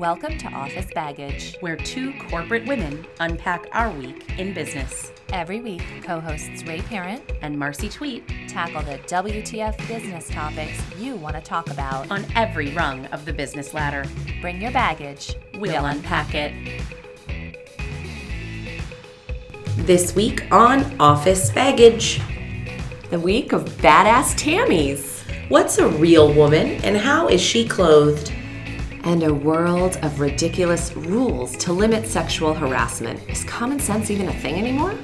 Welcome to Office Baggage. where two corporate women unpack our week in business. Every week, co hosts Ray Parent And Marcy Tweet tackle the WTF business topics you want to talk about. on every rung of the business ladder. Bring your baggage. We'll unpack it. This week on Office Baggage. The week of badass Tammys. What's a real woman and how is she clothed? And a world of ridiculous rules to limit sexual harassment. Is common sense even a thing anymore?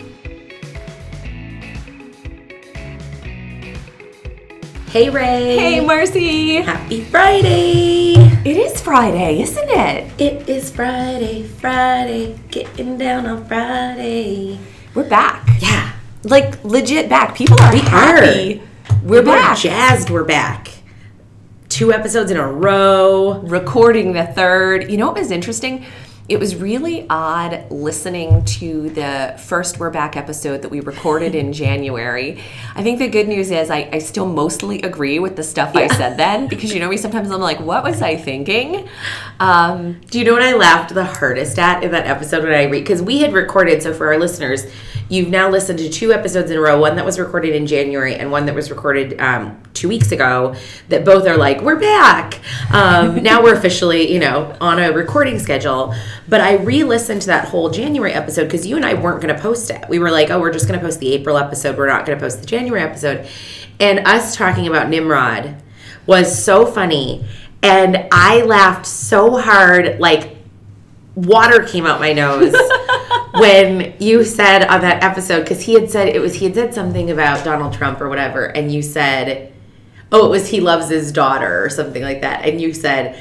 Hey Ray. Hey, Marcy! Happy Friday. It is Friday, isn't it? It is Friday, Friday, getting down on Friday. We're back. Yeah. Like, legit back. People are We happy. We're People are back. jazzed we're back. Two episodes in a row. recording the third. You know what was interesting? It was really odd listening to the first We're Back episode that we recorded in January. I think the good news is I, I still mostly agree with the stuff I said then because you know me, sometimes I'm like, what was I thinking? Um, Do you know what I laughed the hardest at in that episode when I read? Because we had recorded, so for our listeners, you've now listened to two episodes in a row one that was recorded in January and one that was recorded um, two weeks ago, that both are like, we're back. Um, now we're officially, you know, on a recording schedule. But I re listened to that whole January episode because you and I weren't going to post it. We were like, oh, we're just going to post the April episode. We're not going to post the January episode. And us talking about Nimrod was so funny. And I laughed so hard, like water came out my nose when you said on that episode because he had said it was he had said something about Donald Trump or whatever, and you said, "Oh, it was he loves his daughter" or something like that, and you said,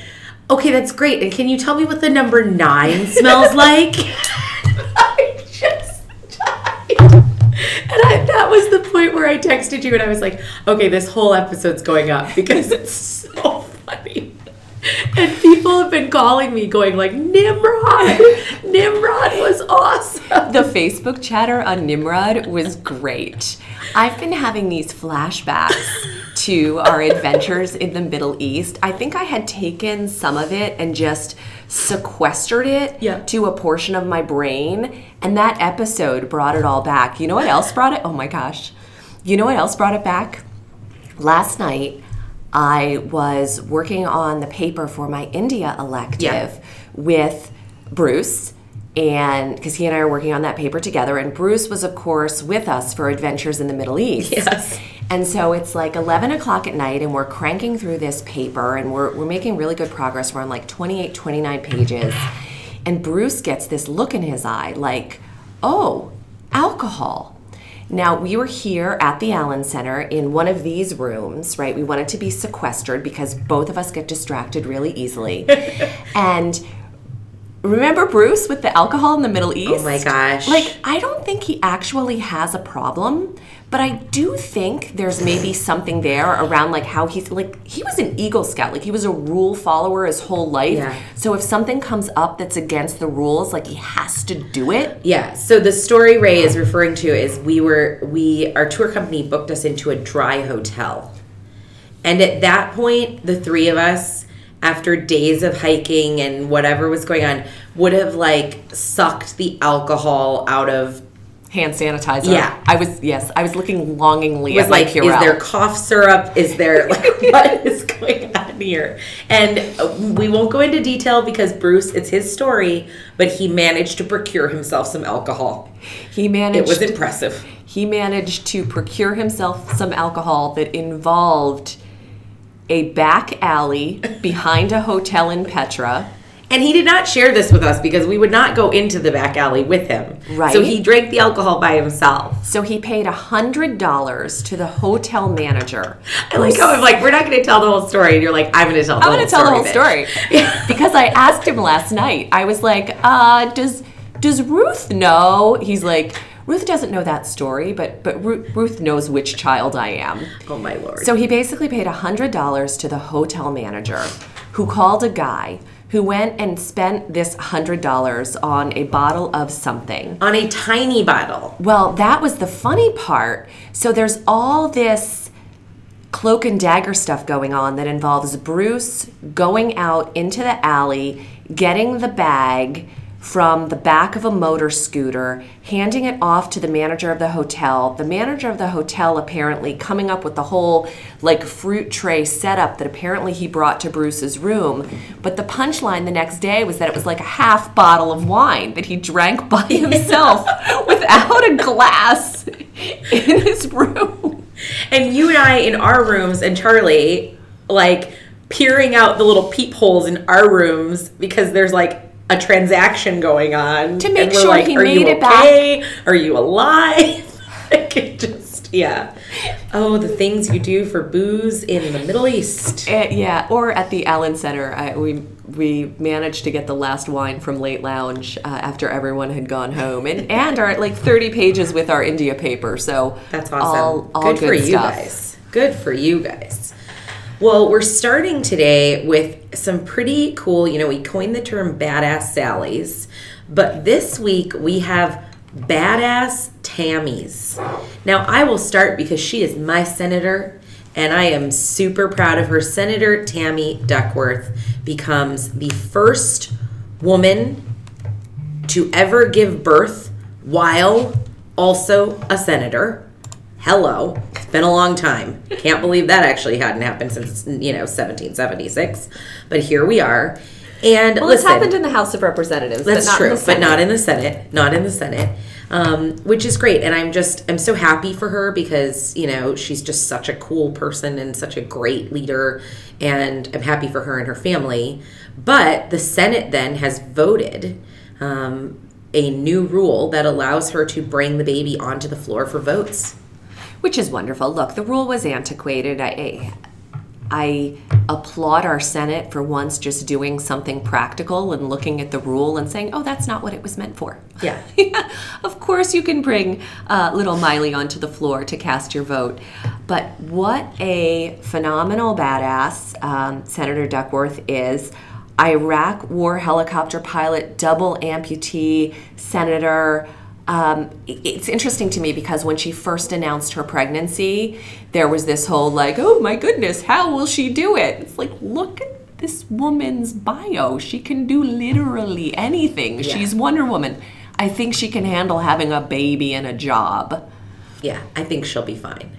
"Okay, that's great." And can you tell me what the number nine smells like? I just died. And I, that was the point where I texted you and I was like, okay, this whole episode's going up because it's so funny. And people have been calling me going like, Nimrod, Nimrod was awesome. the Facebook chatter on Nimrod was great. I've been having these flashbacks to our adventures in the Middle East. I think I had taken some of it and just sequestered it Yeah. to a portion of my brain, and that episode brought it all back. You know what else brought it? Oh my gosh. You know what else brought it back? Last night, I was working on the paper for my India elective Yeah. with Bruce, and because he and I are working on that paper together, and Bruce was, of course, with us for Adventures in the Middle East. Yes. And so it's like 11 o'clock at night, and we're cranking through this paper, and we're, we're making really good progress. We're on like 28, 29 pages. And Bruce gets this look in his eye like, oh, alcohol. Now, we were here at the Allen Center in one of these rooms, right? We wanted to be sequestered because both of us get distracted really easily. and remember Bruce with the alcohol in the Middle East? Oh my gosh. Like, I don't think he actually has a problem, but I do think there's maybe something there around like how he's like he was an Eagle Scout, like he was a rule follower his whole life. Yeah. So if something comes up that's against the rules, like he has to do it. Yeah. So the story Ray is referring to is we were we our tour company booked us into a dry hotel. And at that point, the three of us, after days of hiking and whatever was going on, would have like sucked the alcohol out of Hand sanitizer. Yeah. I was yes, I was looking longingly was at my like, is there cough syrup? Is there like what is going on here? And uh, we won't go into detail because Bruce, it's his story, but he managed to procure himself some alcohol. he managed It was impressive. he managed to procure himself some alcohol that involved a back alley behind a hotel in Petra. And he did not share this with us because we would not go into the back alley with him. Right. So he drank the alcohol by himself. So he paid a hundred dollars to the hotel manager. I like how I'm like, we're not going to tell the whole story. And you're like, I'm going to tell the I'm whole going to tell the whole bitch. story because I asked him last night. I was like, uh, "Does does Ruth know?" He's like, "Ruth doesn't know that story, but but Ru- Ruth knows which child I am." Oh, my Lord. So he basically paid $100 to the hotel manager who called a guy who went and spent this $100 on a bottle of something. on a tiny bottle. Well, that was the funny part. So there's all this cloak and dagger stuff going on that involves Bruce going out into the alley, getting the bag from the back of a motor scooter, handing it off to the manager of the hotel. The manager of the hotel apparently coming up with the whole like fruit tray setup that apparently he brought to Bruce's room. But the punchline the next day was that it was like a half bottle of wine that he drank by himself without a glass in his room. And you and I in our rooms, and Charlie, like peering out the little peepholes in our rooms because there's like a transaction going on To make sure like, he Are made you it back." Are you alive? like it just yeah. Oh, the things you do for booze in the Middle East. Uh, yeah, or at the Allen Center, I, we we managed to get the last wine from Late Lounge uh, after everyone had gone home, and and are at like thirty pages with our India paper. So That's awesome. All, all good, good, for you guys. Good for you guys. Well, we're starting today with some pretty cool, you know, we coined the term badass Sallies, but this week we have badass Tammys. Now, I will start because she is my senator and I am super proud of her. Senator Tammy Duckworth becomes the first woman to ever give birth while also a senator. Hello. It's been a long time. Can't believe that actually hadn't happened since, you know, 1776. But here we are. And Well, listen, it's happened in the House of Representatives. that's but not true, in the but not in the Senate. Not in the Senate, um, which is great. And I'm just I'm so happy for her because you know she's just such a cool person and such a great leader, and I'm happy for her and her family. But the Senate then has voted um, a new rule that allows her to bring the baby onto the floor for votes. Which is wonderful. Look, the rule was antiquated. I, I applaud our Senate for once just doing something practical and looking at the rule and saying, "Oh, that's not what it was meant for." Yeah. yeah, of course you can bring uh, little Miley onto the floor to cast your vote. But what a phenomenal badass um, Senator Duckworth is. Iraq war helicopter pilot, double amputee, senator. Um, it's interesting to me because when she first announced her pregnancy, there was this whole like, oh my goodness, how will she do it? It's like, look at this woman's bio. She can do literally anything. She's Wonder Woman. I think she can handle having a baby and a job. Yeah, I think she'll be fine.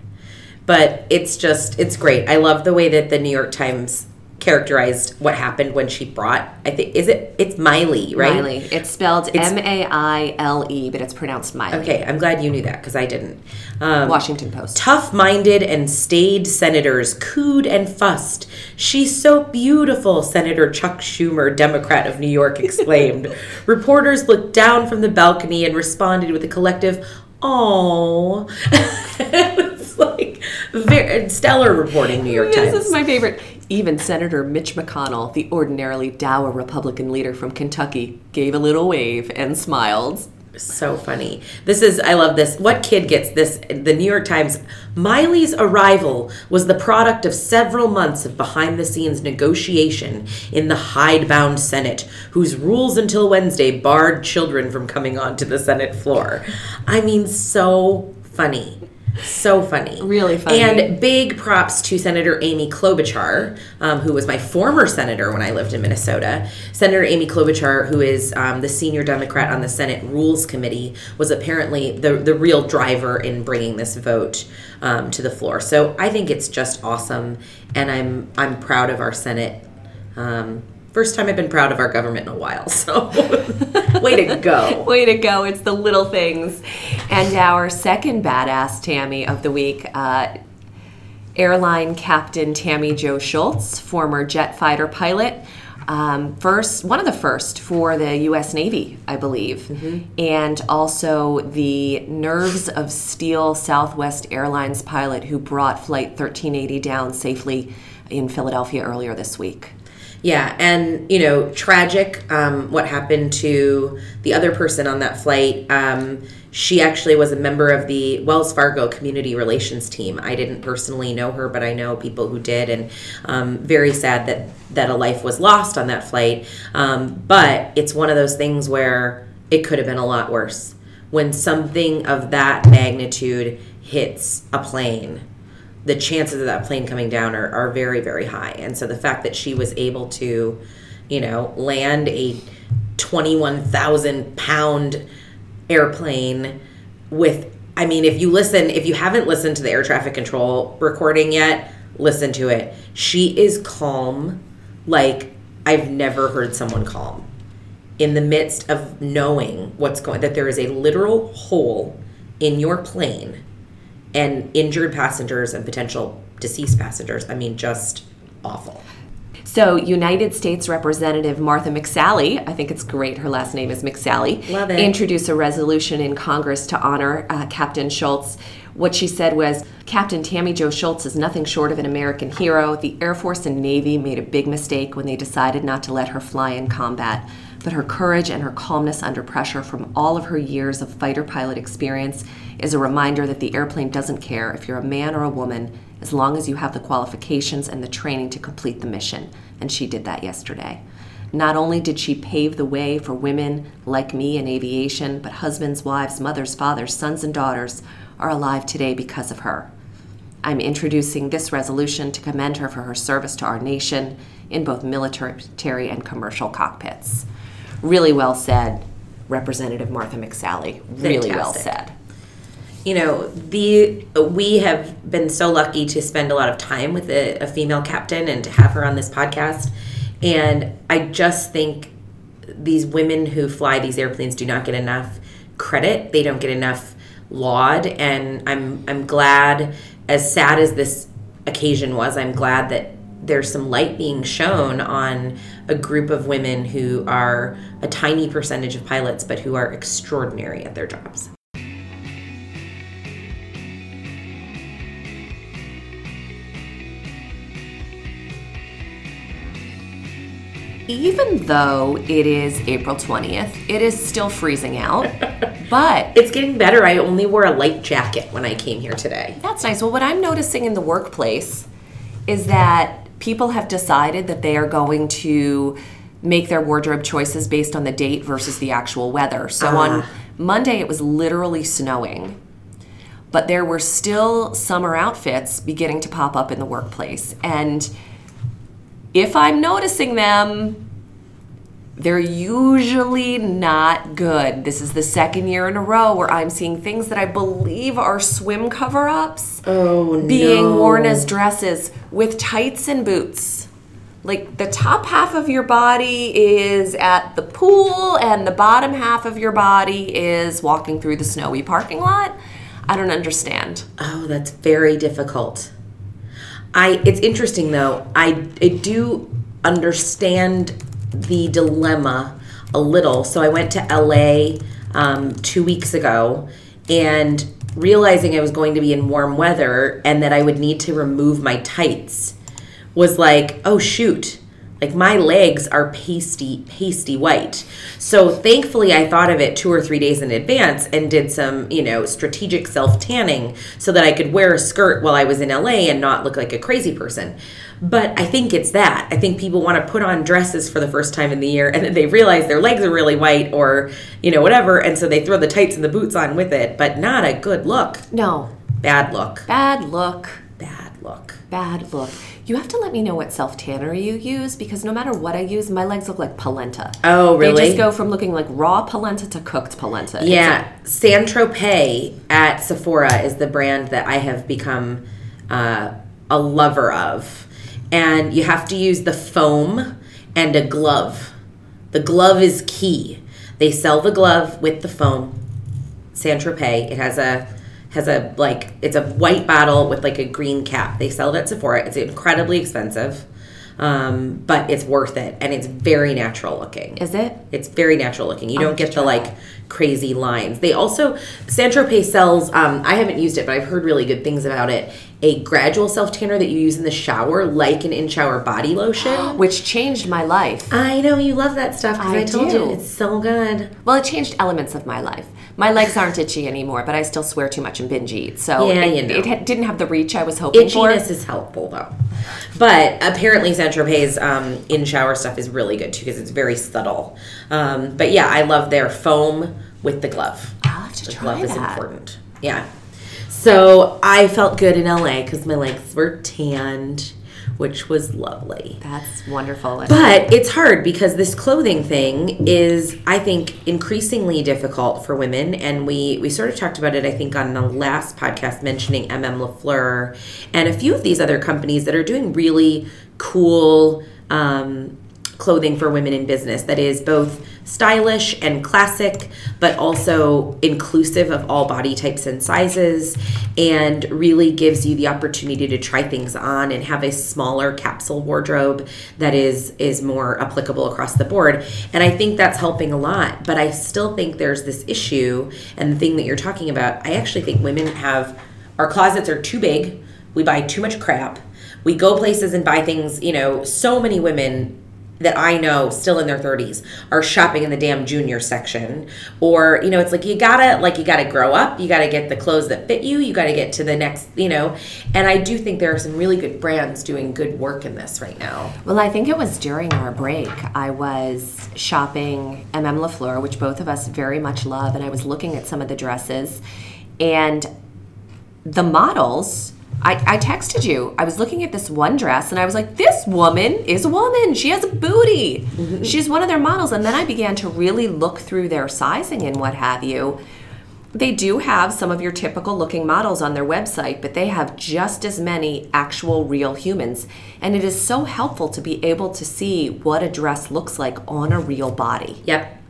But it's just, it's great. I love the way that the New York Times characterized what happened when she brought, I think, is it, it's Miley, right? Miley. It's spelled M A I L E, but it's pronounced Miley. Okay, I'm glad you knew that because I didn't. Um, Washington Post. Tough minded and staid senators cooed and fussed. She's so beautiful, Senator Chuck Schumer, Democrat of New York, exclaimed. Reporters looked down from the balcony and responded with a collective, Oh. like very stellar reporting, New York Times. This is my favorite. Even Senator Mitch McConnell, the ordinarily dour Republican leader from Kentucky, gave a little wave and smiled. so funny. This is I love this. What kid gets this? The New York Times. Miley's arrival was the product of several months of behind the scenes negotiation in the hidebound Senate, whose rules until Wednesday barred children from coming onto the Senate floor. I mean, so funny. So funny. Really funny. And big props to Senator Amy Klobuchar, um, who was my former senator when I lived in Minnesota. Senator Amy Klobuchar, who is um, the senior Democrat on the Senate Rules Committee, was apparently the, the real driver in bringing this vote um, to the floor. So I think it's just awesome, and I'm I'm proud of our Senate. First time I've been proud of our government in a while. So way to go. Way to go. It's the little things. And our second badass Tammy of the week, uh, airline captain Tammy Jo Shults, former jet fighter pilot. Um, first, one of the first for the U.S. Navy, I believe, and also the Nerves of Steel Southwest Airlines pilot who brought Flight 1380 down safely in Philadelphia earlier this week. Yeah, and you know, tragic. Um, what happened to the other person on that flight? Um, she actually was a member of the Wells Fargo Community Relations team. I didn't personally know her, but I know people who did, and um, very sad that that a life was lost on that flight. Um, but it's one of those things where it could have been a lot worse when something of that magnitude hits a plane the chances of that plane coming down are, are very very high. And so the fact that she was able to you know land a 21000 pound airplane with i mean if you listen if you haven't listened to the air traffic control recording yet listen to it. She is calm like i've never heard someone calm in the midst of knowing what's going that there is a literal hole in your plane and injured passengers and potential deceased passengers i mean just awful So, United States Representative Martha McSally, I think it's great her last name is McSally, Love it. introduced a resolution in Congress to honor uh, Captain Shults. What she said was Captain Tammy Jo Shults is nothing short of an American hero. The Air Force and Navy made a big mistake when they decided not to let her fly in combat. But her courage and her calmness under pressure from all of her years of fighter pilot experience is a reminder that the airplane doesn't care if you're a man or a woman as long as you have the qualifications and the training to complete the mission. And she did that yesterday. Not only did she pave the way for women like me in aviation, but husbands, wives, mothers, fathers, sons, and daughters are alive today because of her. I'm introducing this resolution to commend her for her service to our nation in both military and commercial cockpits. Really well said, Representative Martha McSally. Really well said. you know the we have been so lucky to spend a lot of time with a, a female captain and to have her on this podcast and i just think these women who fly these airplanes do not get enough credit they don't get enough laud and i'm i'm glad as sad as this occasion was i'm glad that there's some light being shown on a group of women who are a tiny percentage of pilots but who are extraordinary at their jobs Even though it is April 20th, it is still freezing out. but It's getting better. I only wore a light jacket when I came here today. That's nice. Well, what I'm noticing in the workplace is that people have decided that they are going to make their wardrobe choices based on the date versus the actual weather. So on uh-huh. Monday, it was literally snowing, but there were still summer outfits beginning to pop up in the workplace. And if I'm noticing them, they're usually not good. This is the second year in a row where I'm seeing things that I believe are swim cover ups Oh being no. worn as dresses with tights and boots. Like the top half of your body is at the pool, and the bottom half of your body is walking through the snowy parking lot. I don't understand. Oh, that's very difficult. I it's interesting though. I I do understand the dilemma a little. So I went to LA um, two weeks ago and realizing I was going to be in warm weather and that I would need to remove my tights was like, oh shoot. Like my legs are pasty, pasty white. So thankfully, I thought of it two or three days in advance and did some, you know, strategic self tanning so that I could wear a skirt while I was in LA and not look like a crazy person. But I think it's that. I think people want to put on dresses for the first time in the year and then they realize their legs are really white or, you know, whatever. And so they throw the tights and the boots on with it, but not a good look. No, Bad look. bad look. Bad look. Bad look. You have to let me know what self tanner you use because no matter what I use, my legs look like polenta. Oh, really? They just go from looking like raw polenta to cooked polenta. Yeah, San Tropez at Sephora is the brand that I have become uh, a lover of, and you have to use the foam and a glove. The glove is key. They sell the glove with the foam. San Tropez. It has a has a like it's a white bottle with like a green cap. They sell it at Sephora. It's incredibly expensive, um, but it's worth it, and it's very natural looking. Is it? It's very natural looking. You don't get the like crazy lines. They also San Tropez sells. Um, I haven't used it, but I've heard really good things about it. A gradual self tanner that you use in the shower, like an in shower body lotion. Which changed my life. I know you love that stuff because I I, told do. you it's so good. Well, it changed elements of my life. My legs aren't itchy anymore, but I still swear too much and binge eat. So Yeah, it, you know. it had, didn't have the reach I was hoping for. Itchiness is helpful though, but apparently San Tropez um, in shower stuff is really good too because it's very subtle. Um, but yeah, I love their foam with the glove. I'll have to the try glove is important. Yeah. So I felt good in LA because my legs were tanned, which was lovely. That's wonderful. But it's hard because this clothing thing is, I think, increasingly difficult for women. And we, we sort of talked about it, I think, on the last podcast, mentioning MM LaFleur and a few of these other companies that are doing really cool um, clothing for women in business that is both stylish and classic, but also inclusive of all body types and sizes, and really gives you the opportunity to try things on and have a smaller capsule wardrobe that is is more applicable across the board. And I think that's helping a lot. But I still think there's this issue, and the thing that you're talking about, I actually think women have our closets are too big. We buy too much crap. We go places and buy things, you know, so many women that I know still in their 30s are shopping in the damn junior section. Or you know it's like you gotta like you gotta grow up. You gotta get the clothes that fit you. You gotta get to the next you know. And I do think there are some really good brands doing good work in this right now. Well I think it was during our break I was shopping MM LaFleur which both of us very much love and I was looking at some of the dresses. And the models I, I texted you. I was looking at this one dress and I was like, this woman is a woman. She has a booty. Mm-hmm. She's one of their models. And then I began to really look through their sizing and what have you. They do have some of your typical looking models on their website, but they have just as many actual real humans. And it is so helpful to be able to see what a dress looks like on a real body. Yep.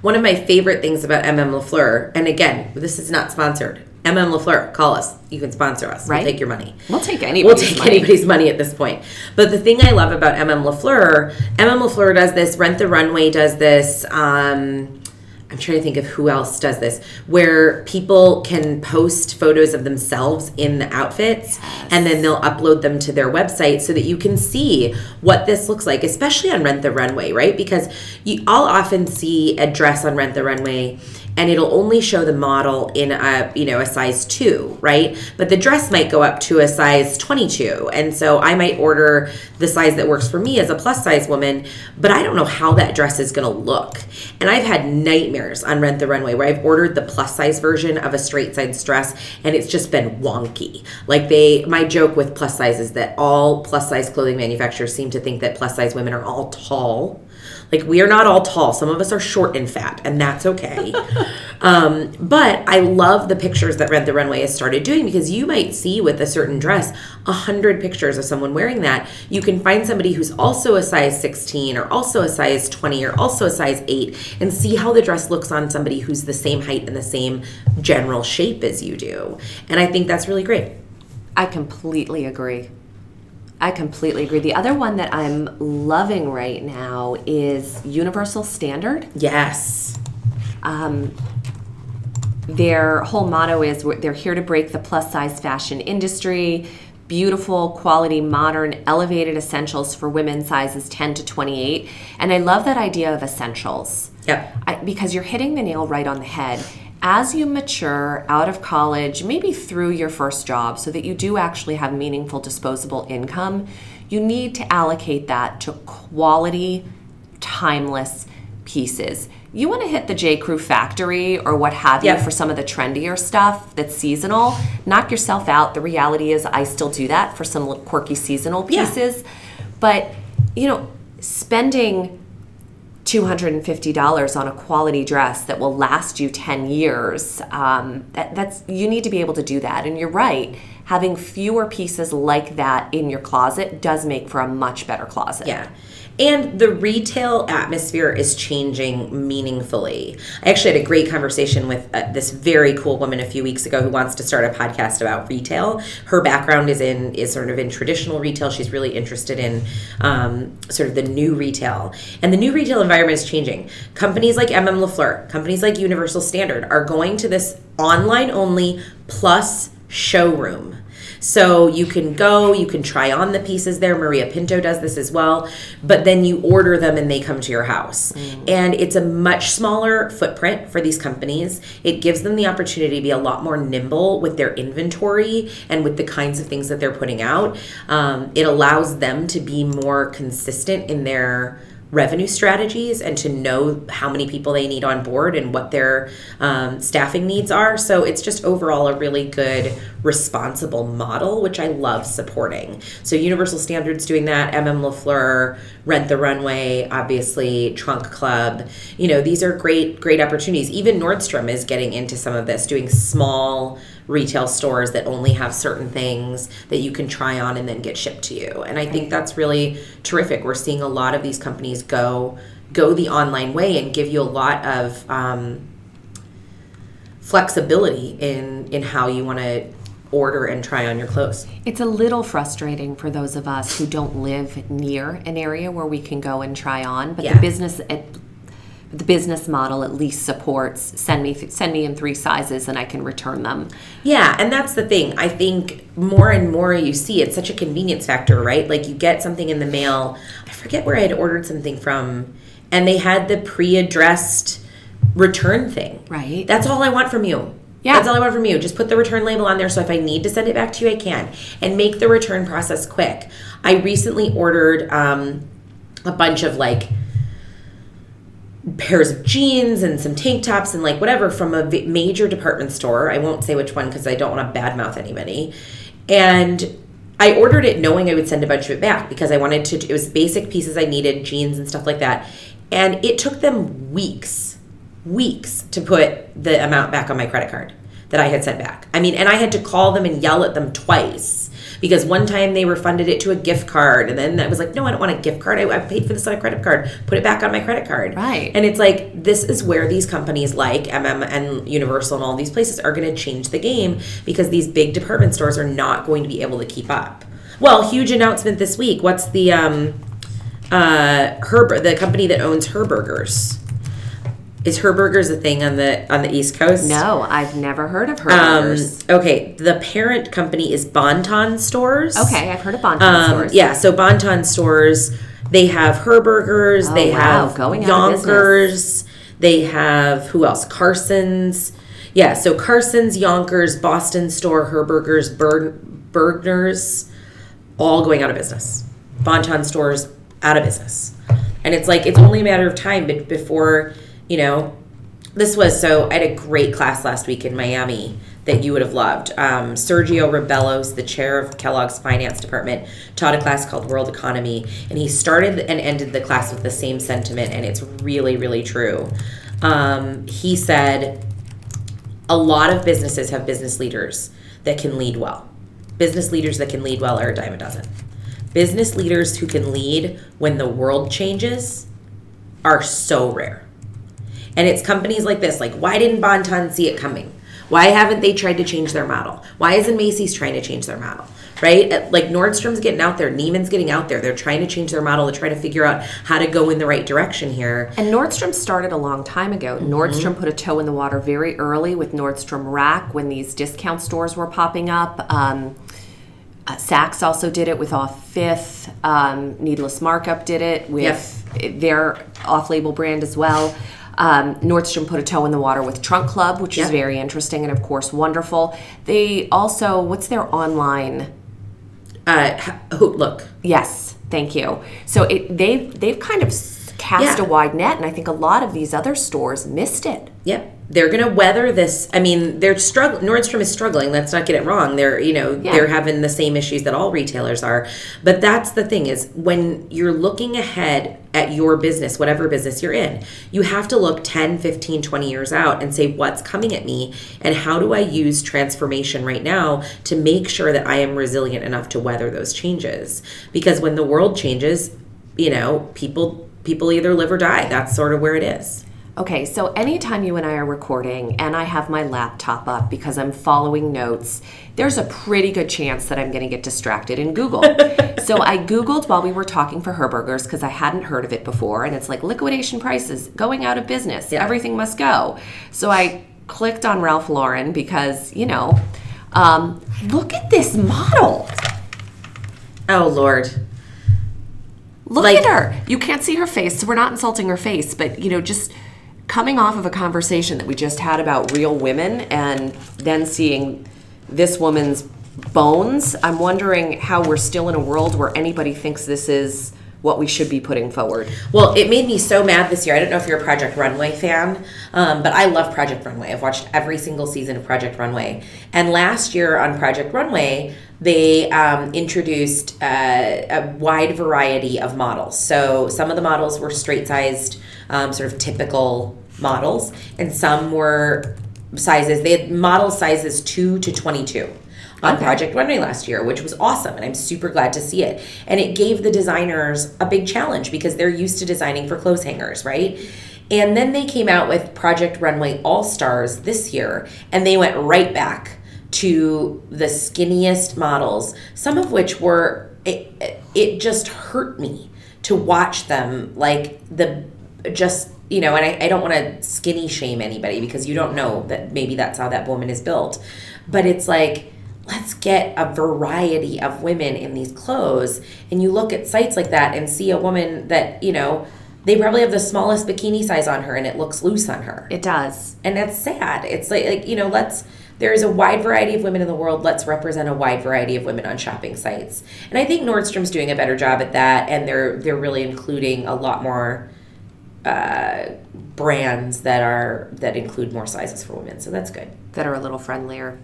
One of my favorite things about MM LaFleur, and again, this is not sponsored, MM LaFleur, call us. You can sponsor us. Right? We'll take your money. We'll take anybody's We'll take money. anybody's money at this point. But the thing I love about MM LaFleur, MM LaFleur does this, Rent the Runway does this, um, I'm trying to think of who else does this, where people can post photos of themselves in the outfits yes. and then they'll upload them to their website so that you can see what this looks like, especially on Rent the Runway, right? Because you, I'll often see a dress on Rent the Runway and it'll only show the model in a you know a size 2 right? But the dress might go up to a size 22 and so i might order the size that works for me as a plus size woman but i don't know how that dress is going to look. And i've had nightmares on rent the runway where i've ordered the plus size version of a straight size dress and it's just been wonky. Like they my joke with plus size is that all plus size clothing manufacturers seem to think that plus size women are all tall like we are not all tall. Some of us are short and fat, and that's okay. um, but I love the pictures that Rent the Runway has started doing because you might see with a certain dress a hundred pictures of someone wearing that. You can find somebody who's also a size 16 or also a size 20 or also a size 8 and see how the dress looks on somebody who's the same height and the same general shape as you do. And I think that's really great. I completely agree. I completely agree. The other one that I'm loving right now is Universal Standard. Yes. Um, their whole motto is they're here to break the plus size fashion industry. Beautiful, quality, modern, elevated essentials for women sizes 10 to 28. And I love that idea of essentials. Yep. I, because you're hitting the nail right on the head as you mature out of college, maybe through your first job, so that you do actually have meaningful disposable income, you need to allocate that to quality, timeless pieces. You want to hit the J. Crew factory or what have you yep. for some of the trendier stuff that's seasonal. Knock yourself out. The reality is, I still do that for some quirky seasonal pieces. Yeah. But, you know, spending $250 on a quality dress that will last you 10 years um, that, that's you need to be able to do that. And you're right having fewer pieces like that in your closet does make for a much better closet. Yeah and the retail atmosphere is changing meaningfully. I actually had a great conversation with uh, this very cool woman a few weeks ago who wants to start a podcast about retail. Her background is in is sort of in traditional retail. She's really interested in um, sort of the new retail, and the new retail environment is changing. Companies like MM LaFleur, companies like Universal Standard are going to this online only plus showroom so you can go, you can try on the pieces there. Maria Pinto does this as well, but then you order them and they come to your house. Mm. And it's a much smaller footprint for these companies. It gives them the opportunity to be a lot more nimble with their inventory and with the kinds of things that they're putting out. Um, it allows them to be more consistent in their revenue strategies and to know how many people they need on board and what their um, staffing needs are. So it's just overall a really good, responsible model, which I love supporting. So Universal Standards doing that, MM LaFleur, Rent the Runway, obviously Trunk Club. You know, these are great, great opportunities. Even Nordstrom is getting into some of this, doing small retail stores that only have certain things that you can try on and then get shipped to you. And I think that's really terrific. We're seeing a lot of these companies go go the online way and give you a lot of um, flexibility in in how you want to order and try on your clothes. It's a little frustrating for those of us who don't live near an area where we can go and try on, but Yeah. the business it, the business model at least supports send me send me in three sizes and I can return them. Yeah, and that's the thing. I think more and more you see it's such a convenience factor, right? Like you get something in the mail. I forget where I had ordered something from, and they had the pre-addressed return thing. Right. That's all I want from you. Yeah. That's all I want from you. Just put the return label on there so if I need to send it back to you, I can. And make the return process quick. I recently ordered um, a bunch of like pairs of jeans and some tank tops and like whatever from a major department store. I won't say which one because I don't want to badmouth anybody. And I ordered it knowing I would send a bunch of it back because I wanted to. It was basic pieces I needed, jeans and stuff like that. And it took them weeks, weeks to put the amount back on my credit card that I had sent back. I mean, and I had to call them and yell at them twice because one time they refunded it to a gift card, and then that was like, no, I don't want a gift card. I, I paid for this on a credit card. Put it back on my credit card. Right. And it's like this is where these companies like MM and Universal and all these places are going to change the game because these big department stores are not going to be able to keep up. Well, huge announcement this week. What's the um uh Herb the company that owns Herbergers? Is Herbergers a thing on the on the East Coast? No, I've never heard of her. Um, okay, the parent company is Bonton Stores. okay, I've heard of Bonton Um, stores. yeah, so Bonton stores, they have Herbergers, Oh, they wow, have going Younkers, they have who else? Carson's. Yeah, so Carson's, Younkers, Boston Store, Herbergers, Berg, Bergner's, all going out of business. Bonton stores out of business. And it's like it's only a matter of time before, you know, this was so I had a great class last week in Miami that you would have loved. Um, Sergio Rebellos, the chair of Kellogg's finance department, taught a class called World Economy, and he started and ended the class with the same sentiment, and it's really, really true. Um, he said, a lot of businesses have business leaders that can lead well. Business leaders that can lead well are a dime a dozen. Business leaders who can lead when the world changes are so rare. And it's companies like this, like why didn't Bonton see it coming? Why haven't they tried to change their model? Why isn't Macy's trying to change their model? Right? Uh, Like Nordstrom's getting out there, Neiman's getting out there. They're trying to change their model to try to figure out how to go in the right direction here. And Nordstrom started a long time ago. Mm-hmm. Nordstrom put a toe in the water very early with Nordstrom Rack when these discount stores were popping up. Um, uh, Saks also did it with Off Fifth. Um, Needless Markup did it with their off-label brand as well. Um, Nordstrom put a toe in the water with Trunk Club, which is very interesting and of course wonderful. They also, what's their online? Uh, look, Yes, thank you. So it, they've they've kind of cast Yeah. a wide net, and I think a lot of these other stores missed it. Yep. They're gonna weather this. I mean, they're struggling. Nordstrom is struggling. Let's not get it wrong. They're, you know, Yeah. they're having the same issues that all retailers are. But that's the thing is when you're looking ahead at your business, whatever business you're in, you have to look 10, 15, 20 years out and say, what's coming at me and how do I use transformation right now to make sure that I am resilient enough to weather those changes? Because when the world changes, you know, people people either live or die. That's sort of where it is. Okay, so anytime you and I are recording and I have my laptop up because I'm following notes, there's a pretty good chance that I'm going to get distracted in Google. so I Googled while we were talking for Herbergers because I hadn't heard of it before, and it's like liquidation prices, going out of business, everything must go. So I clicked on Ralph Lauren because, you know, um, look at this model. Oh Lord. Look Like- at her. You can't see her face, so we're not insulting her face, but you know, just coming off of a conversation that we just had about real women and then seeing this woman's bones, I'm wondering how we're still in a world where anybody thinks this is what we should be putting forward. Well, it made me so mad this year. I don't know if you're a Project Runway fan, um, but I love Project Runway. I've watched every single season of Project Runway. And last year on Project Runway, they um, introduced uh, a wide variety of models. So some of the models were straight sized, um, sort of typical models, and some were sizes. They had model sizes 2 to 22 on Okay. Project Runway last year, which was awesome, and I'm super glad to see it. And it gave the designers a big challenge because they're used to designing for clothes hangers, right? And then they came out with Project Runway All Stars this year, and they went right back to the skinniest models, some of which were it, it just hurt me to watch them like the just you know and I, I don't want to skinny shame anybody because you don't know that maybe that's how that woman is built. But it's like let's get a variety of women in these clothes and you look at sites like that and see a woman that you know they probably have the smallest bikini size on her and it looks loose on her. It does. and that's sad. It's like, like you know let's there is a wide variety of women in the world. Let's represent a wide variety of women on shopping sites. And i think nordstrom's doing a better job at that and they're they're really including a lot more uh, brands that are that include more sizes for women. So that's good. That are a little friendlier.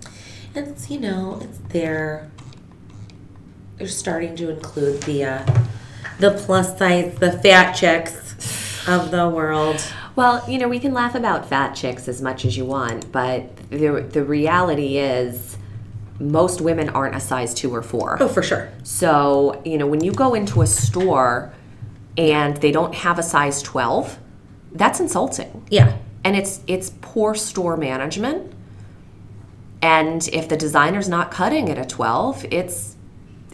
and it's you know it's there. They're starting to include the uh, the plus size the fat chicks of the world Well, you know, we can laugh about fat chicks as much as you want, but the, the reality is most women aren't a size two or four. oh for sure So, you know, when you go into a store and they don't have a size 12, that's insulting. yeah And it's it's poor store management. And if the designer's not cutting at a 12, it's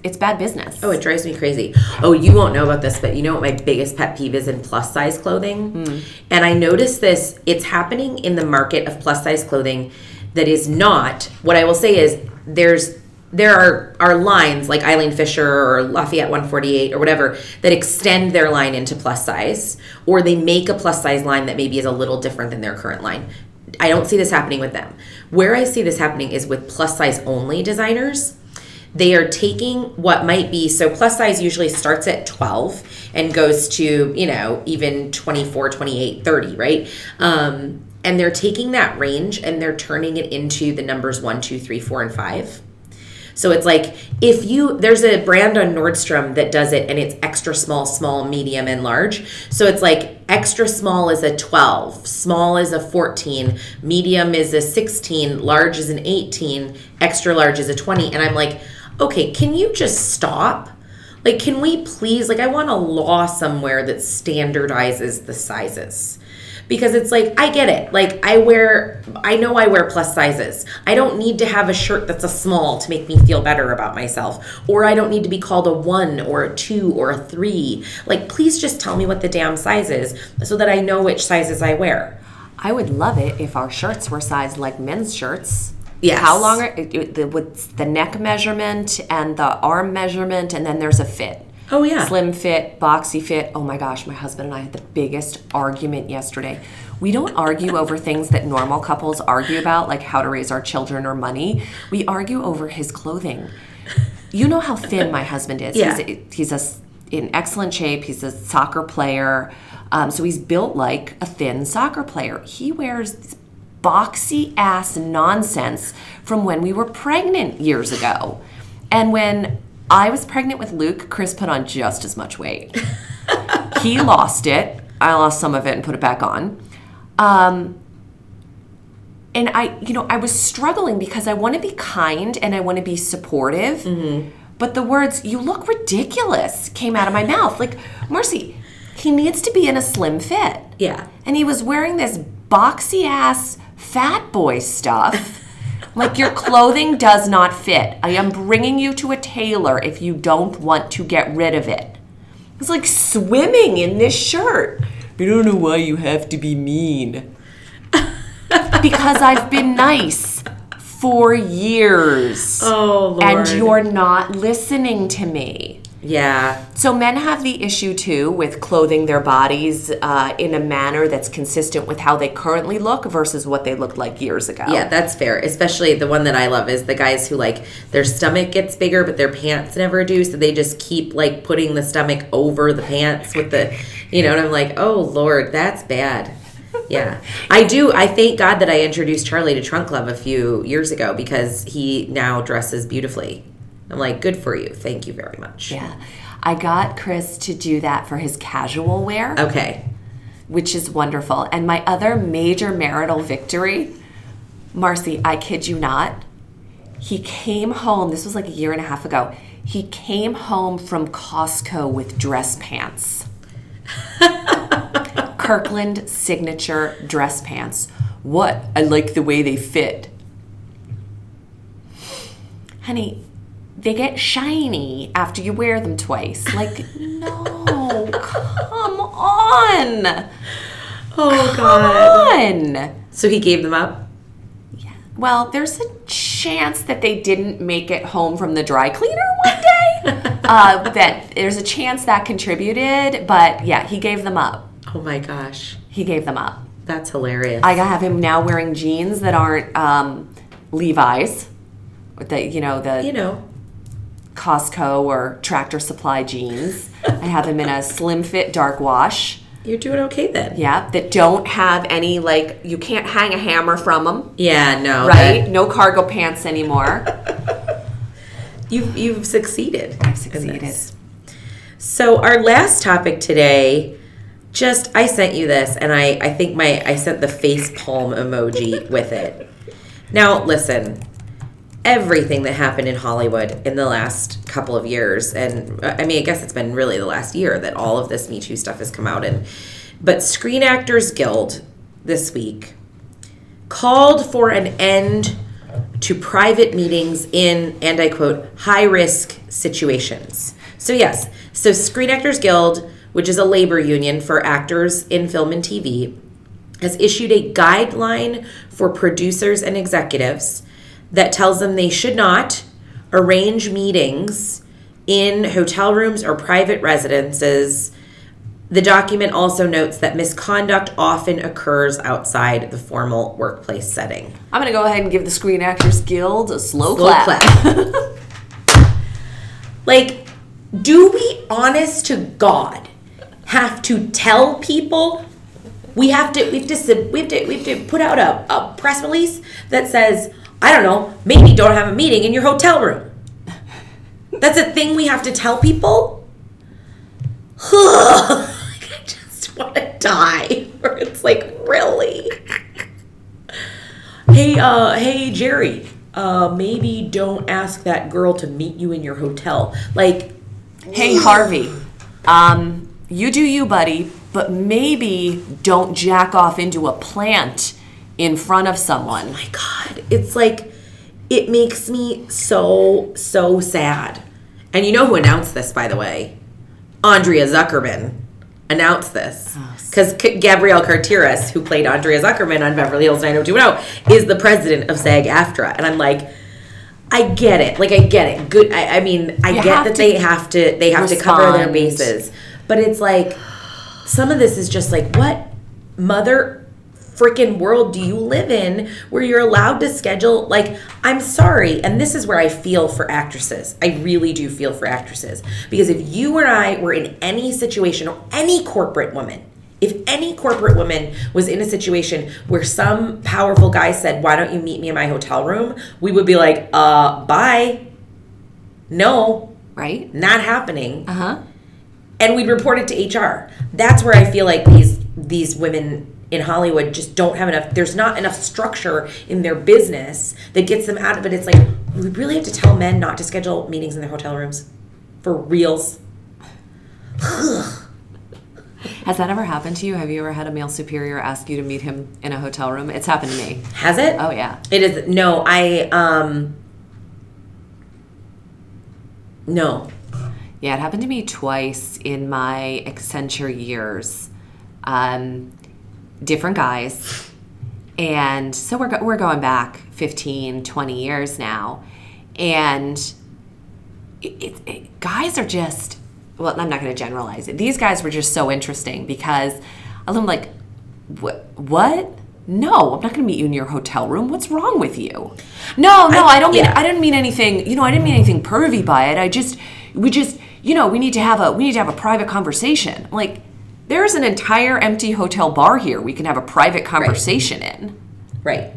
it's bad business. Oh, it drives me crazy. Oh, you won't know about this, but you know what my biggest pet peeve is in plus size clothing? Hmm. And I noticed this, it's happening in the market of plus size clothing that is not, what I will say is there's there are, are lines like Eileen Fisher or Lafayette 148 or whatever that extend their line into plus size, or they make a plus size line that maybe is a little different than their current line. I don't see this happening with them. Where I see this happening is with plus size only designers they are taking what might be so plus size usually starts at 12 and goes to you know even 24 28 30 right? Um, and they're taking that range and they're turning it into the numbers 1 2 3 4 and 5 so it's like if you there's a brand on Nordstrom that does it and it's extra small, small, medium and large. So it's like extra small is a 12, small is a 14, medium is a 16, large is an 18, extra large is a 20 and I'm like, "Okay, can you just stop?" Like, can we please, like, I want a law somewhere that standardizes the sizes. Because it's like, I get it. Like, I wear, I know I wear plus sizes. I don't need to have a shirt that's a small to make me feel better about myself. Or I don't need to be called a one or a two or a three. Like, please just tell me what the damn size is so that I know which sizes I wear. I would love it if our shirts were sized like men's shirts. Yes. How long are the, with the neck measurement and the arm measurement, and then there's a fit. Oh, yeah. Slim fit, boxy fit. Oh my gosh, my husband and I had the biggest argument yesterday. We don't argue over things that normal couples argue about, like how to raise our children or money. We argue over his clothing. You know how thin my husband is. Yeah. He's, he's a in excellent shape. He's a soccer player. Um, so he's built like a thin soccer player. He wears boxy ass nonsense from when we were pregnant years ago. And when I was pregnant with Luke, Chris put on just as much weight. he lost it. I lost some of it and put it back on. Um, and I, you know, I was struggling because I want to be kind and I want to be supportive. But the words, you look ridiculous, came out of my mouth. Like, Mercy, he needs to be in a slim fit. Yeah. And he was wearing this boxy ass fat boy stuff. like, your clothing does not fit. I am bringing you to a tailor if you don't want to get rid of it. It's like swimming in this shirt. I don't know why you have to be mean. because I've been nice for years. Oh, Lord. And you're not listening to me. Yeah. So men have the issue too with clothing their bodies uh, in a manner that's consistent with how they currently look versus what they looked like years ago. Yeah, that's fair. Especially the one that I love is the guys who like their stomach gets bigger, but their pants never do. So they just keep like putting the stomach over the pants with the, you know, and I'm like, oh Lord, that's bad. Yeah. I do. I thank God that I introduced Charlie to Trunk Club a few years ago because he now dresses beautifully. I'm like, good for you. Thank you very much. Yeah. I got Chris to do that for his casual wear, Okay. which is wonderful. And my other major marital victory, Marcy, I kid you not, he came home, this was like a year and a half ago. He came home from Costco with dress pants. Kirkland signature dress pants. What? I like the way they fit. Honey, they get shiny after you wear them twice. Like, no, come on. Oh Come on. So he gave them up? Yeah. Well, there's a chance that they didn't make it home from the dry cleaner one day. uh, that there's a chance that contributed, but yeah, he gave them up. Oh my gosh. He gave them up. That's hilarious. I have him now wearing jeans that aren't um, Levi's, With the you know the you know, Costco or Tractor Supply jeans. I have them in a slim fit dark wash. you're doing okay then. Yeah, that don't have any like you can't hang a hammer from them, Yeah, no. right? No cargo pants anymore. you've you've succeeded. I've succeeded. So our last topic today, just I sent you this and I I think my I sent the face palm emoji with it. Now listen, everything that happened in Hollywood in the last couple of years, and uh, I mean I guess it's been really the last year that all of this Me Too stuff has come out and but Screen Actors Guild this week called for an end to private meetings in, and I quote, high risk situations. So, yes, so Screen Actors Guild, which is a labor union for actors in film and TV, has issued a guideline for producers and executives that tells them they should not arrange meetings in hotel rooms or private residences. The document also notes that misconduct often occurs outside the formal workplace setting. I'm gonna go ahead and give the Screen Actors Guild a slow, Slow clap. clap. like, do we, honest to God, have to tell people? We have to. We have to. We have to. We have to put out a, a press release that says, I don't know, maybe don't have a meeting in your hotel room. That's a thing we have to tell people. I just want to die. Or it's like really. Hey, uh, hey, Jerry. Uh, maybe don't ask that girl to meet you in your hotel. Like, Hey Harvey, um, you do you, buddy, but maybe don't jack off into a plant in front of someone. Oh my God, it's like, it makes me so, so sad. And you know who announced this, by the way? Andrea Zuckerman announced this. Oh, because Gabrielle Carteris, who played Andrea Zuckerman on Beverly Hills 90210, is the president of SAG AFTRA. And I'm like, I get it. Like I get it. Good. I, I mean, I You get that they have to. They have to cover their bases. But it's like some of this is just like what mother freaking world do you live in where you're allowed to schedule like I'm sorry and this is where I feel for actresses. I really do feel for actresses because if you and I were in any situation or any corporate woman if any corporate woman was in a situation where some powerful guy said, "Why don't you meet me in my hotel room?" we would be like, "Uh, bye." No, Right? not happening Uh huh. and we'd report it to HR. That's where I feel like these these women in Hollywood just don't have enough. There's not enough structure in their business that gets them out of it. It's like we really have to tell men not to schedule meetings in their hotel rooms for reals. Has that ever happened to you? Have you ever had a male superior ask you to meet him in a hotel room? It's happened to me. Has it? Oh yeah. It is no. I um. No. Yeah, it happened to me twice in my Accenture years. Um, different guys. And so we're, go- we're going back 15, 20 years now. And it, it, it- guys are just well i'm not going to generalize it these guys were just so interesting because i'm like what what no i'm not going to meet you in your hotel room what's wrong with you no no i, don't mean yeah. i didn't mean anything you know i didn't mean anything pervy by it i just we just you know we need to have a we need to have a private conversation I'm like there's an entire empty hotel bar here we can have a private conversation in Right.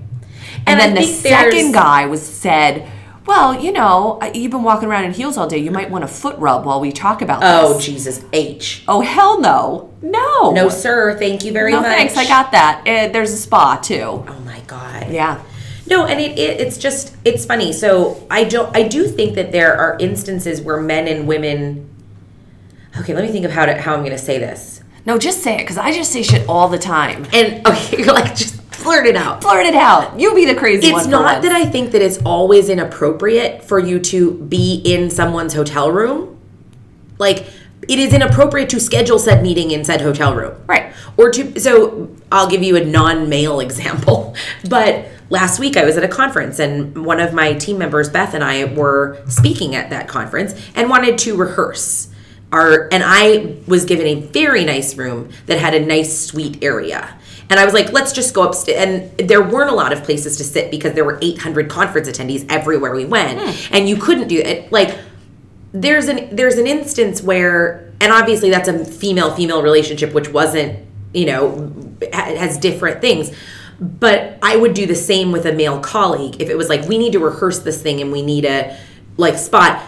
and, I then the second guy was said, "Well, you know, you've been walking around in heels all day. You might want a foot rub while we talk about Oh this." Jesus H. Oh hell no, no, No sir, thank you very no much. thanks. I got that. Uh, there's a spa too. Oh my god. Yeah, No, and it, it it's just it's funny. So I don't I do think that there are instances where men and women. Okay, let me think of how to how I'm going to say this. No, just say it because I just say shit all the time. And okay, you're like just blurt it out. Blurt it out. You be the crazy one. It's not that I think that it's always inappropriate for you to be in someone's hotel room. Like it is inappropriate to schedule said meeting in said hotel room. Right. Or to so I'll give you a non-male example. But last week I was at a conference and one of my team members Beth and I were speaking at that conference and wanted to rehearse. Our and I was given a very nice room that had a nice suite area. And I was like, let's just go upstairs. And there weren't a lot of places to sit because there were 800 conference attendees everywhere we went. Hmm. And you couldn't do it. Like, there's an there's an instance where and obviously that's a female female relationship which wasn't you know ha- has different things but i would do the same with a male colleague if it was like we need to rehearse this thing and we need a like spot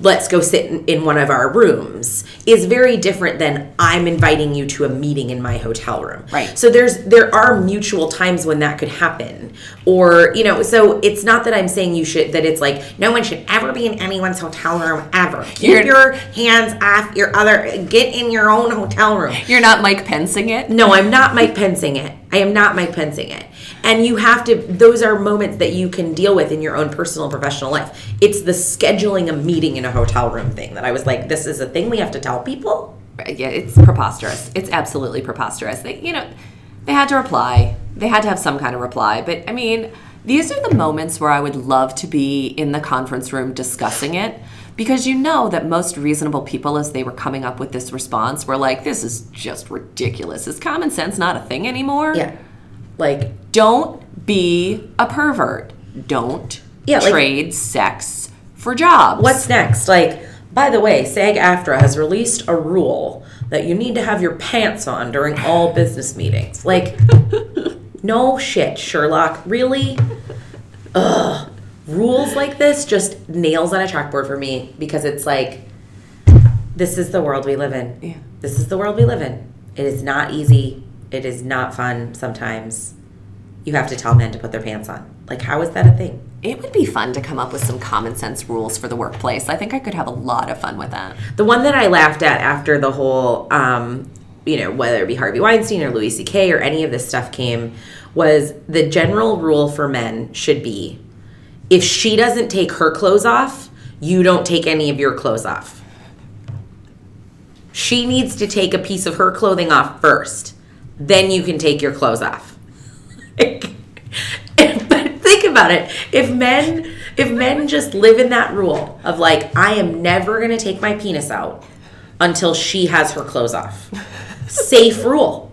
let's go sit in, in one of our rooms is very different than i'm inviting you to a meeting in my hotel room. Right. so there's there are mutual times when that could happen. Or you know so it's not that i'm saying you should that it's like no one should ever be in anyone's hotel room ever. Keep You're- your hands off your other get in your own hotel room. You're not Mike Pensing it. no i'm not mike pensing it. I am not mike pensing it and you have to those are moments that you can deal with in your own personal professional life it's the scheduling a meeting in a hotel room thing that i was like this is a thing we have to tell people Yeah, it's preposterous. It's absolutely preposterous. They, you know, they had to reply. They had to have some kind of reply. But I mean, these are the moments where I would love to be in the conference room discussing it because you know that most reasonable people, as they were coming up with this response, were like, "This is just ridiculous. Is common sense not a thing anymore?" yeah like Don't be a pervert. Don't Yeah, like- trade sex for jobs. What's next? Like, by the way, SAG AFTRA has released a rule that you need to have your pants on during all business meetings. Like, no shit, Sherlock. Really? Ugh. Rules like this just nails on a chalkboard for me because it's like, this is the world we live in. Yeah. This is the world we live in. It is not easy. It is not fun sometimes. You have to tell men to put their pants on. Like, how is that a thing? It would be fun to come up with some common sense rules for the workplace. I think I could have a lot of fun with that. The one that I laughed at after the whole, um, you know, whether it be Harvey Weinstein or Louis C.K. or any of this stuff came, was the general rule for men should be if she doesn't take her clothes off, you don't take any of your clothes off. She needs to take a piece of her clothing off first, then you can take your clothes off. but think about it. If men if men just live in that rule of like I am never going to take my penis out until she has her clothes off. safe rule.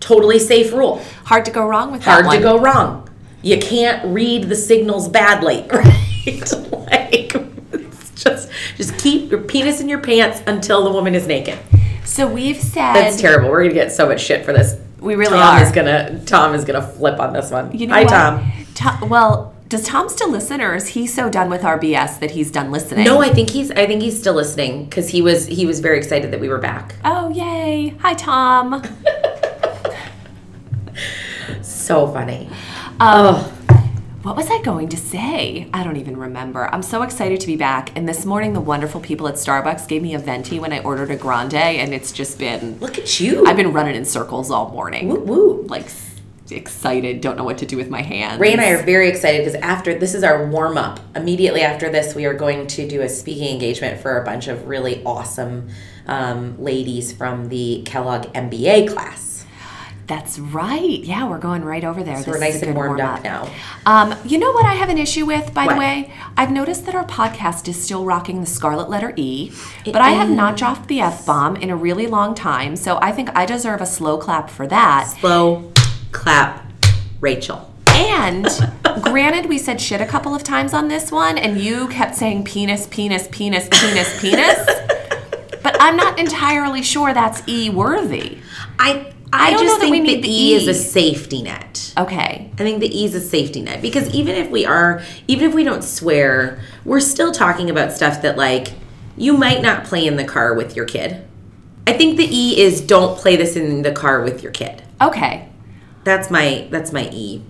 Totally safe rule. Hard to go wrong with that Hard to go wrong. You can't read the signals badly, right? like it's just just keep your penis in your pants until the woman is naked. So we've said That's terrible. We're gonna get so much shit for this. We really Tom are. is gonna Tom is gonna flip on this one. You know Hi, what? Tom. To- well, does Tom still listen, or is he so done with our BS that he's done listening? No, I think he's I think he's still listening because he was he was very excited that we were back. Oh yay! Hi Tom. So funny. Um, oh, What was I going to say? I don't even remember. I'm so excited to be back. And this morning, the wonderful people at Starbucks gave me a venti when I ordered a grande, and it's just been. look at you. I've been running in circles all morning. woo woo. Like excited, don't know what to do with my hands. Ray and I are very excited because after this is our warm up. Immediately after this, we are going to do a speaking engagement for a bunch of really awesome um, ladies from the Kellogg MBA class. That's right. Yeah, we're going right over there. So we're This is nice and good warmed up warm-up. now. Um, you know what I have an issue with, by What? the way? I've noticed that our podcast is still rocking the scarlet letter E, but I have not dropped the F bomb in a really long time, so I think I deserve a slow clap for that. Slow clap, Rachel. And granted, we said shit a couple of times on this one, and you kept saying penis, penis, penis, penis, penis. But I'm not entirely sure that's E worthy. I I, I just think the the E is a safety net. Okay. I think the E is a safety net because even if we are, even if we don't swear, we're still talking about stuff that like you might not play in the car with your kid. I think the E is don't play this in the car with your kid. Okay. That's my that's my E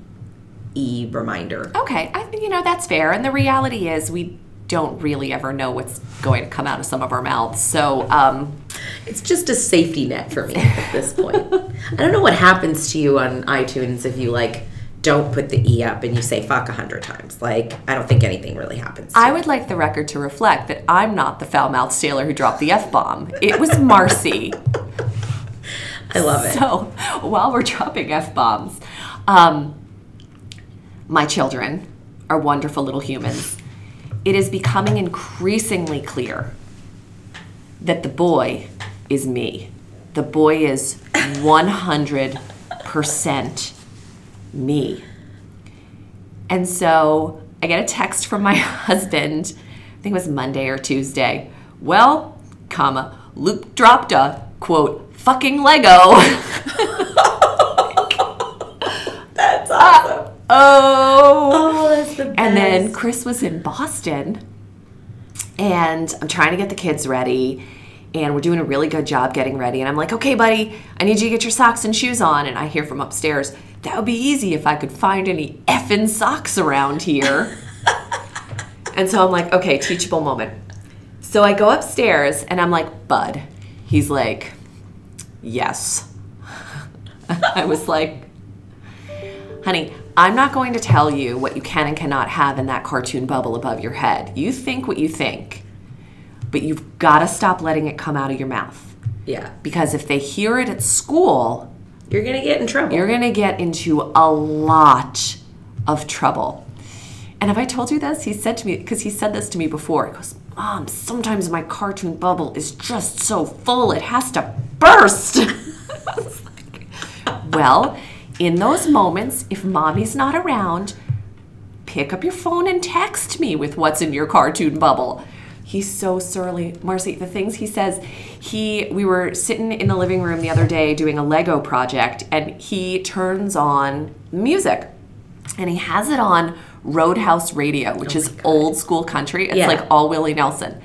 E reminder. Okay. I think, you know, that's fair. And the reality is, we don't really ever know what's going to come out of some of our mouths. So, um, It's just a safety net for me at this point. I don't know what happens to you on iTunes if you like don't put the E up and you say fuck a hundred times. Like I don't think anything really happens. to I would like the record to reflect that I'm not the foul mouthed sailor who dropped the F bomb. It was Marcy. I love it. So while we're dropping F bombs, um, my children are wonderful little humans. It is becoming increasingly clear that the boy is me. The boy is 100% me. And so I get a text from my husband, I think it was Monday or Tuesday. Well, comma, Luke dropped a quote, fucking Lego. That's uh, awesome. oh. oh, And then Chris was in Boston, and I'm trying to get the kids ready, and we're doing a really good job getting ready. And I'm like, okay, buddy, I need you to get your socks and shoes on. And I hear from upstairs, that would be easy if I could find any effing socks around here. and so I'm like, okay, teachable moment. So I go upstairs, and I'm like, Bud. He's like, yes. I was like, Honey, I'm not going to tell you what you can and cannot have in that cartoon bubble above your head. You think what you think, but you've got to stop letting it come out of your mouth. yeah, Because if they hear it at school, you're gonna get in trouble. you're going to get into a lot of trouble. And have I told you this? He said to me, because he said this to me before. He goes, Mom, sometimes my cartoon bubble is just so full it has to burst. I was like, well, in those moments, if mommy's not around, pick up your phone and text me with what's in your cartoon bubble. He's so surly. Marcy, the things he says, he we were sitting in the living room the other day doing a Lego project and he turns on music. And he has it on Roadhouse Radio, which oh is old school country. It's Yeah. like all Willie Nelson.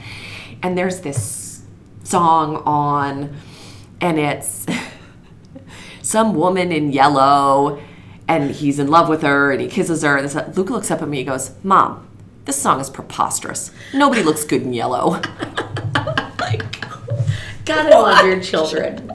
And there's this song on and it's some woman in yellow and he's in love with her and he kisses her and this, looks up at me and goes mom this song is preposterous nobody looks good in yellow oh Gotta love your children.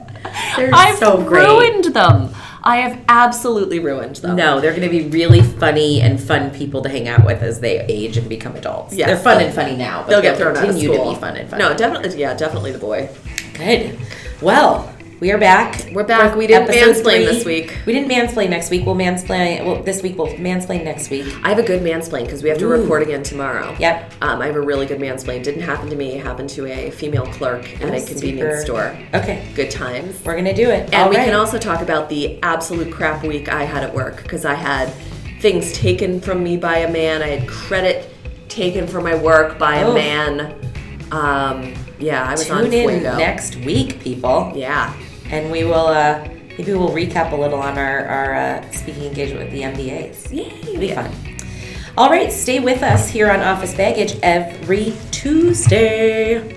They're i've so great. ruined them i have absolutely ruined them No, they're going to be really funny and fun people to hang out with as they age and become adults. Yes. they're fun and funny now, but they'll get thrown out of continue school to be fun and funny. no definitely yeah definitely the boy Good. Well, we are back. We're back. We didn't mansplain this week. We didn't mansplain next week. We'll mansplain. Well, this week we'll mansplain next week. i have a good mansplain because we have to Ooh. report again tomorrow Yep. um, i have a really good mansplain didn't happen to me it happened to a female clerk at a convenience Super. store Okay, good times we're gonna do it. And All we right. can also talk about the absolute crap week I had at work because I had things taken from me by a man. I had credit taken for my work by Oh. a man. Um, yeah, I was on tune in next week, people. Yeah. And we will uh, maybe we'll recap a little on our, our uh, speaking engagement with the MBAs. Yay. It'll be fun. All right, stay with us here on Office Baggage every Tuesday.